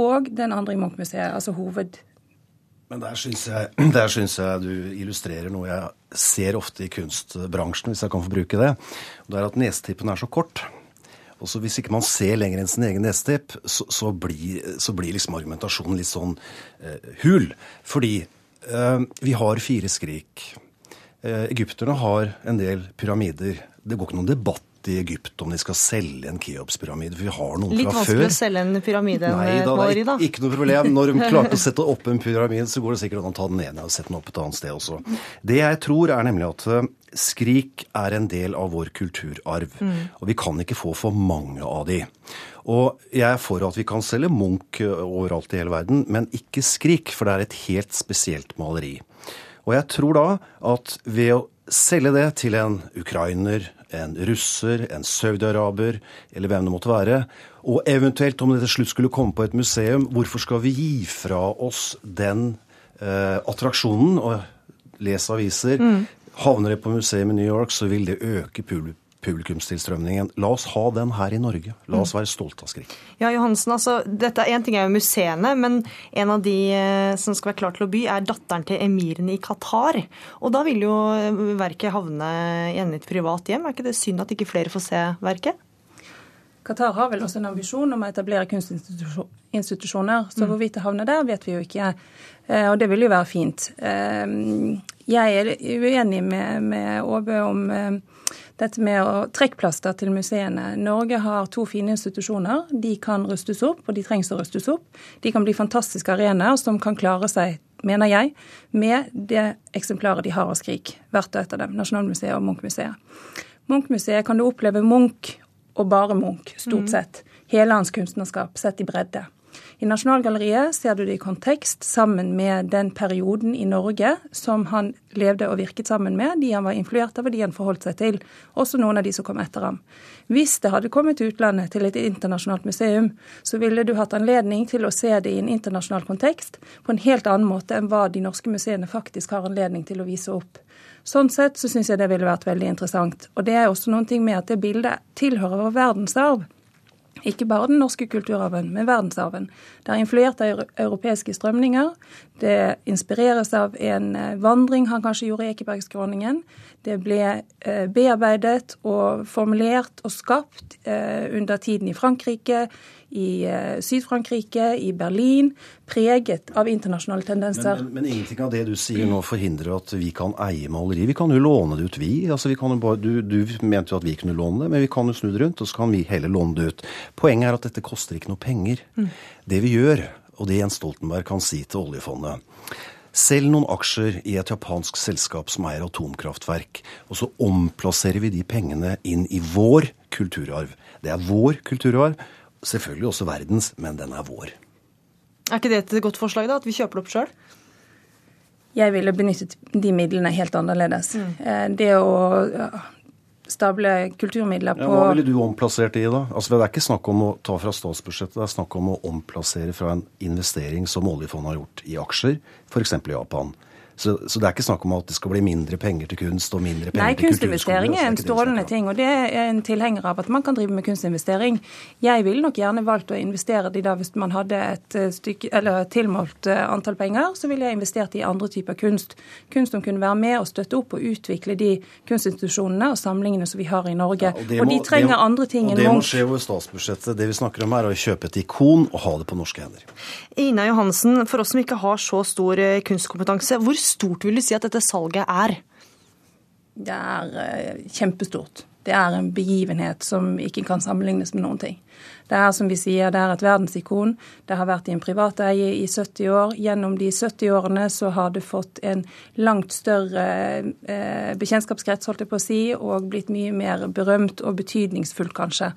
og den andre i Munch-museet, altså hoved... Men der syns, jeg, jeg du illustrerer noe jeg ser ofte i kunstbransjen, hvis jeg kan få bruke det. Det er at nesetippen er så kort. Og så Hvis ikke man ser lenger enn sin egen nesetipp, så, så, blir, så blir liksom argumentasjonen litt sånn eh, hul. Fordi Eh, vi har fire skrik. Eh, egypterne har en del pyramider. Det går ikke noen debatt i Egypt om de skal selge en Keops-pyramide, for vi har noen Litt fra før. Litt vanskelig å selge en pyramide Nei, da, det er ikke, ikke noe problem. Når de klarte å sette opp en pyramide, så går det sikkert an å ta den ned og sette den opp et annet sted også. Det jeg tror, er nemlig at eh, skrik er en del av vår kulturarv. Mm. Og vi kan ikke få for mange av de. Og jeg er for at vi kan selge Munch overalt i hele verden, men ikke Skrik, for det er et helt spesielt maleri. Og jeg tror da at ved å selge det til en ukrainer, en russer, en saudiaraber eller hvem det måtte være, og eventuelt om det til slutt skulle komme på et museum, hvorfor skal vi gi fra oss den eh, attraksjonen? Og lese aviser. Mm. Havner det på museum i New York, så vil det øke publikumstilstrømningen. La oss ha den her i Norge. La oss mm. være stolte av Skrik. Ja, Johansen, altså, dette En ting er jo museene, men en av de eh, som skal være klar til å by, er datteren til emiren i Qatar. Og da vil jo verket havne i et privat hjem. Er ikke det synd at ikke flere får se verket? Qatar har vel også en ambisjon om å etablere kunstinstitusjoner. Så mm. hvorvidt det havner der, vet vi jo ikke. Eh, og det vil jo være fint. Eh, jeg er uenig med, med Åbe om dette med å trekkplaster til museene. Norge har to fine institusjoner. De kan rustes opp, og de trengs å rustes opp. De kan bli fantastiske arenaer som kan klare seg, mener jeg, med det eksemplaret de har av Skrik, hvert og et av dem. Nasjonalmuseet og Munch-museet. Munch-museet kan du oppleve Munch og bare Munch, stort mm. sett. Hele hans kunstnerskap sett i bredde. I Nasjonalgalleriet ser du det i kontekst sammen med den perioden i Norge som han levde og virket sammen med, de han var influert av og de han forholdt seg til, også noen av de som kom etter ham. Hvis det hadde kommet til utlandet, til et internasjonalt museum, så ville du hatt anledning til å se det i en internasjonal kontekst på en helt annen måte enn hva de norske museene faktisk har anledning til å vise opp. Sånn sett så syns jeg det ville vært veldig interessant. Og det er også noen ting med at det bildet tilhører vår verdensarv. Ikke bare den norske kulturarven, men verdensarven. Det er influert av europeiske strømninger. Det inspireres av en eh, vandring han kanskje gjorde i Ekebergskråningen. Det ble eh, bearbeidet og formulert og skapt eh, under tiden i Frankrike, i Syd-Frankrike, i Berlin, preget av internasjonale tendenser. Men, men, men, ingenting av det du sier nå forhindrer at vi kan eie maleri. Vi kan jo låne det ut, vi. Altså, vi bare, du, du, mente jo at vi kunne låne det, men vi kan jo snu det rundt, og så kan vi heller låne det ut. Poenget er at dette koster ikke noe penger. Mm. Det vi gjør, og det Jens Stoltenberg kan si til oljefondet Selg noen aksjer i et japansk selskap som eier atomkraftverk, og så omplasserer vi de pengene inn i vår kulturarv. Det er vår kulturarv, Selvfølgelig også verdens, men den er vår. Er ikke det et godt forslag, da? At vi kjøper det opp sjøl? Jeg ville benyttet de midlene helt annerledes. Mm. Eh, det å stable kulturmidler på ja, Hva ville du omplassert det i, da? Altså, Det er ikke snakk om å ta fra statsbudsjettet, det er snakk om å omplassere fra en investering som oljefondet har gjort i aksjer, f.eks. i Japan. Så, så, det er ikke snakk om at det skal bli mindre penger til kunst og mindre penger Nei, til kunstinvestering er en strålende ting, og det er en tilhenger av at man kan drive med kunstinvestering. Jeg ville nok gjerne valgt å investere de da hvis man hadde et eh, stykke, eller tilmålt eh, antall penger, så ville jeg investert i andre typer kunst. Kunst som kunne være med og støtte opp og utvikle de kunstinstitusjonene og samlingene som vi har i Norge. Ja, og, og, de trenger må, andre ting enn Munch. Og det må skje over statsbudsjettet. Det vi snakker om er å kjøpe et ikon og ha det på norske hender. Ina Johansen, for oss som ikke har så stor eh, kunstkompetanse, hvor stort vil du si at dette salget er? Det er uh, kjempestort. Det er en begivenhet som ikke kan sammenlignes med noen ting. Det er som vi sier, det er et verdensikon. Det har vært i en privat eie i 70 år. Gjennom de 70 årene så har det fått en langt større eh, bekjentskapskrets, holdt jeg på å si, og blitt mye mer berømt og betydningsfullt, kanskje.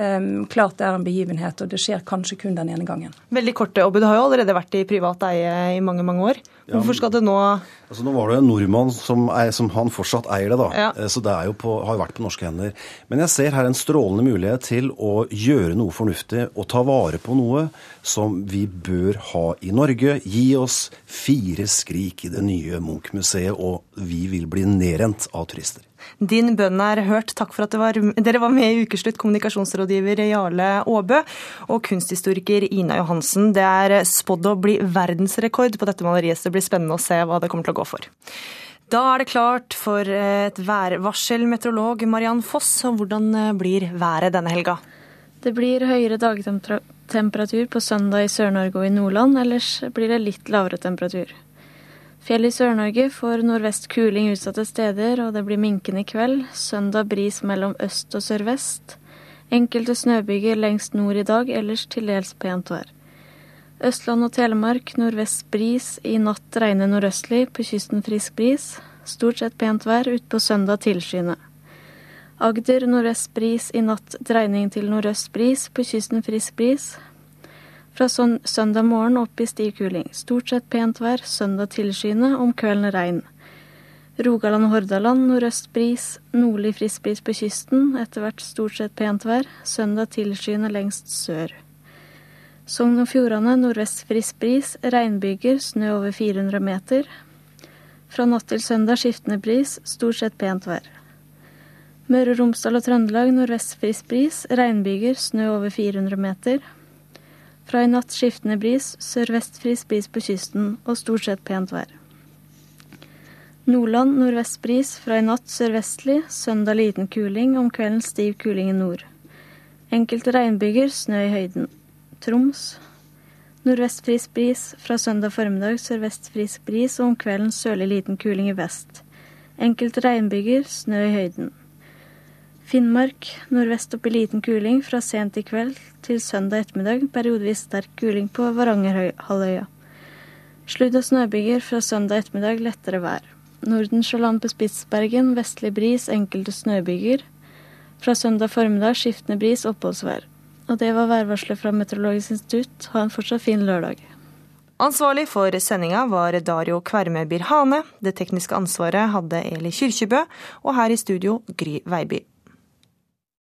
Um, klart det er en begivenhet, og det skjer kanskje kun den ene gangen. Veldig korte, du har jo allerede vært i privat eie i mange mange år. Hvorfor skal det nå Altså Nå var det en nordmann som, er, som han fortsatt eier det, da. Ja. Eh, Så det er jo på, har jo vært på norske hender. Men jeg ser her en strålende mulighet til å gjøre noe fornuftig og ta vare på noe som vi bør ha i Norge. Gi oss fire skrik i det nye Munch-museet, og vi vil bli nedrent av turister. Din bønn er hørt. Takk for at dere var med i Ukeslutt, kommunikasjonsrådgiver Jarle Aabø og kunsthistoriker Ina Johansen. Det er spådd å bli verdensrekord på dette maleriet, så det blir spennende å se hva det kommer til å gå for. Da er det klart for et værvarsel. Meteorolog Mariann Foss, og hvordan blir været denne helga? Det blir høyere dagtemperatur på søndag i Sør-Norge og i Nordland, ellers blir det litt lavere temperatur. Fjell i Sør-Norge får nordvest kuling utsatte steder, og det blir minkende i kveld. Søndag bris mellom øst og sørvest. Enkelte snøbyger lengst nord i dag, ellers til dels pent vær. Østland og Telemark nordvest bris, i natt regner nordøstlig, på kysten frisk bris. Stort sett pent vær, utpå søndag tilskyende. Agder nordvest bris, i natt dreining til nordøst bris, på kysten frisk bris. Fra søn søndag morgen opp i stiv kuling. Stort sett pent vær, søndag tilskyende, om kvelden regn. Rogaland og Hordaland nordøst bris, nordlig frisk bris på kysten, etter hvert stort sett pent vær, søndag tilskyende lengst sør. Sogn og Fjordane nordvest frisk bris, regnbyger, snø over 400 meter. Fra natt til søndag skiftende bris, stort sett pent vær. Møre og Romsdal og Trøndelag nordvest frisk bris, regnbyger, snø over 400 meter. Fra i natt skiftende bris, sørvestfrisk bris på kysten og stort sett pent vær. Nordland nordvest bris, fra i natt sørvestlig, søndag liten kuling, om kvelden stiv kuling i nord. Enkelte regnbyger, snø i høyden. Troms. Nordvest frisk bris, fra søndag formiddag sørvest frisk bris, og om kvelden sørlig liten kuling i vest. Enkelte regnbyger, snø i høyden. Finnmark nordvest opp i liten kuling fra sent i kveld til søndag ettermiddag, periodevis sterk kuling på Varangerhalvøya. Sludd- og snøbyger fra søndag ettermiddag, lettere vær. Nordensjøland på Spitsbergen, vestlig bris, enkelte snøbyger. Fra søndag formiddag skiftende bris, oppholdsvær. Og det var værvarselet fra Meteorologisk institutt. Ha en fortsatt fin lørdag. Ansvarlig for sendinga var Dario Kverme Birhane. Det tekniske ansvaret hadde Eli Kyrkjebø, og her i studio Gry Veiby.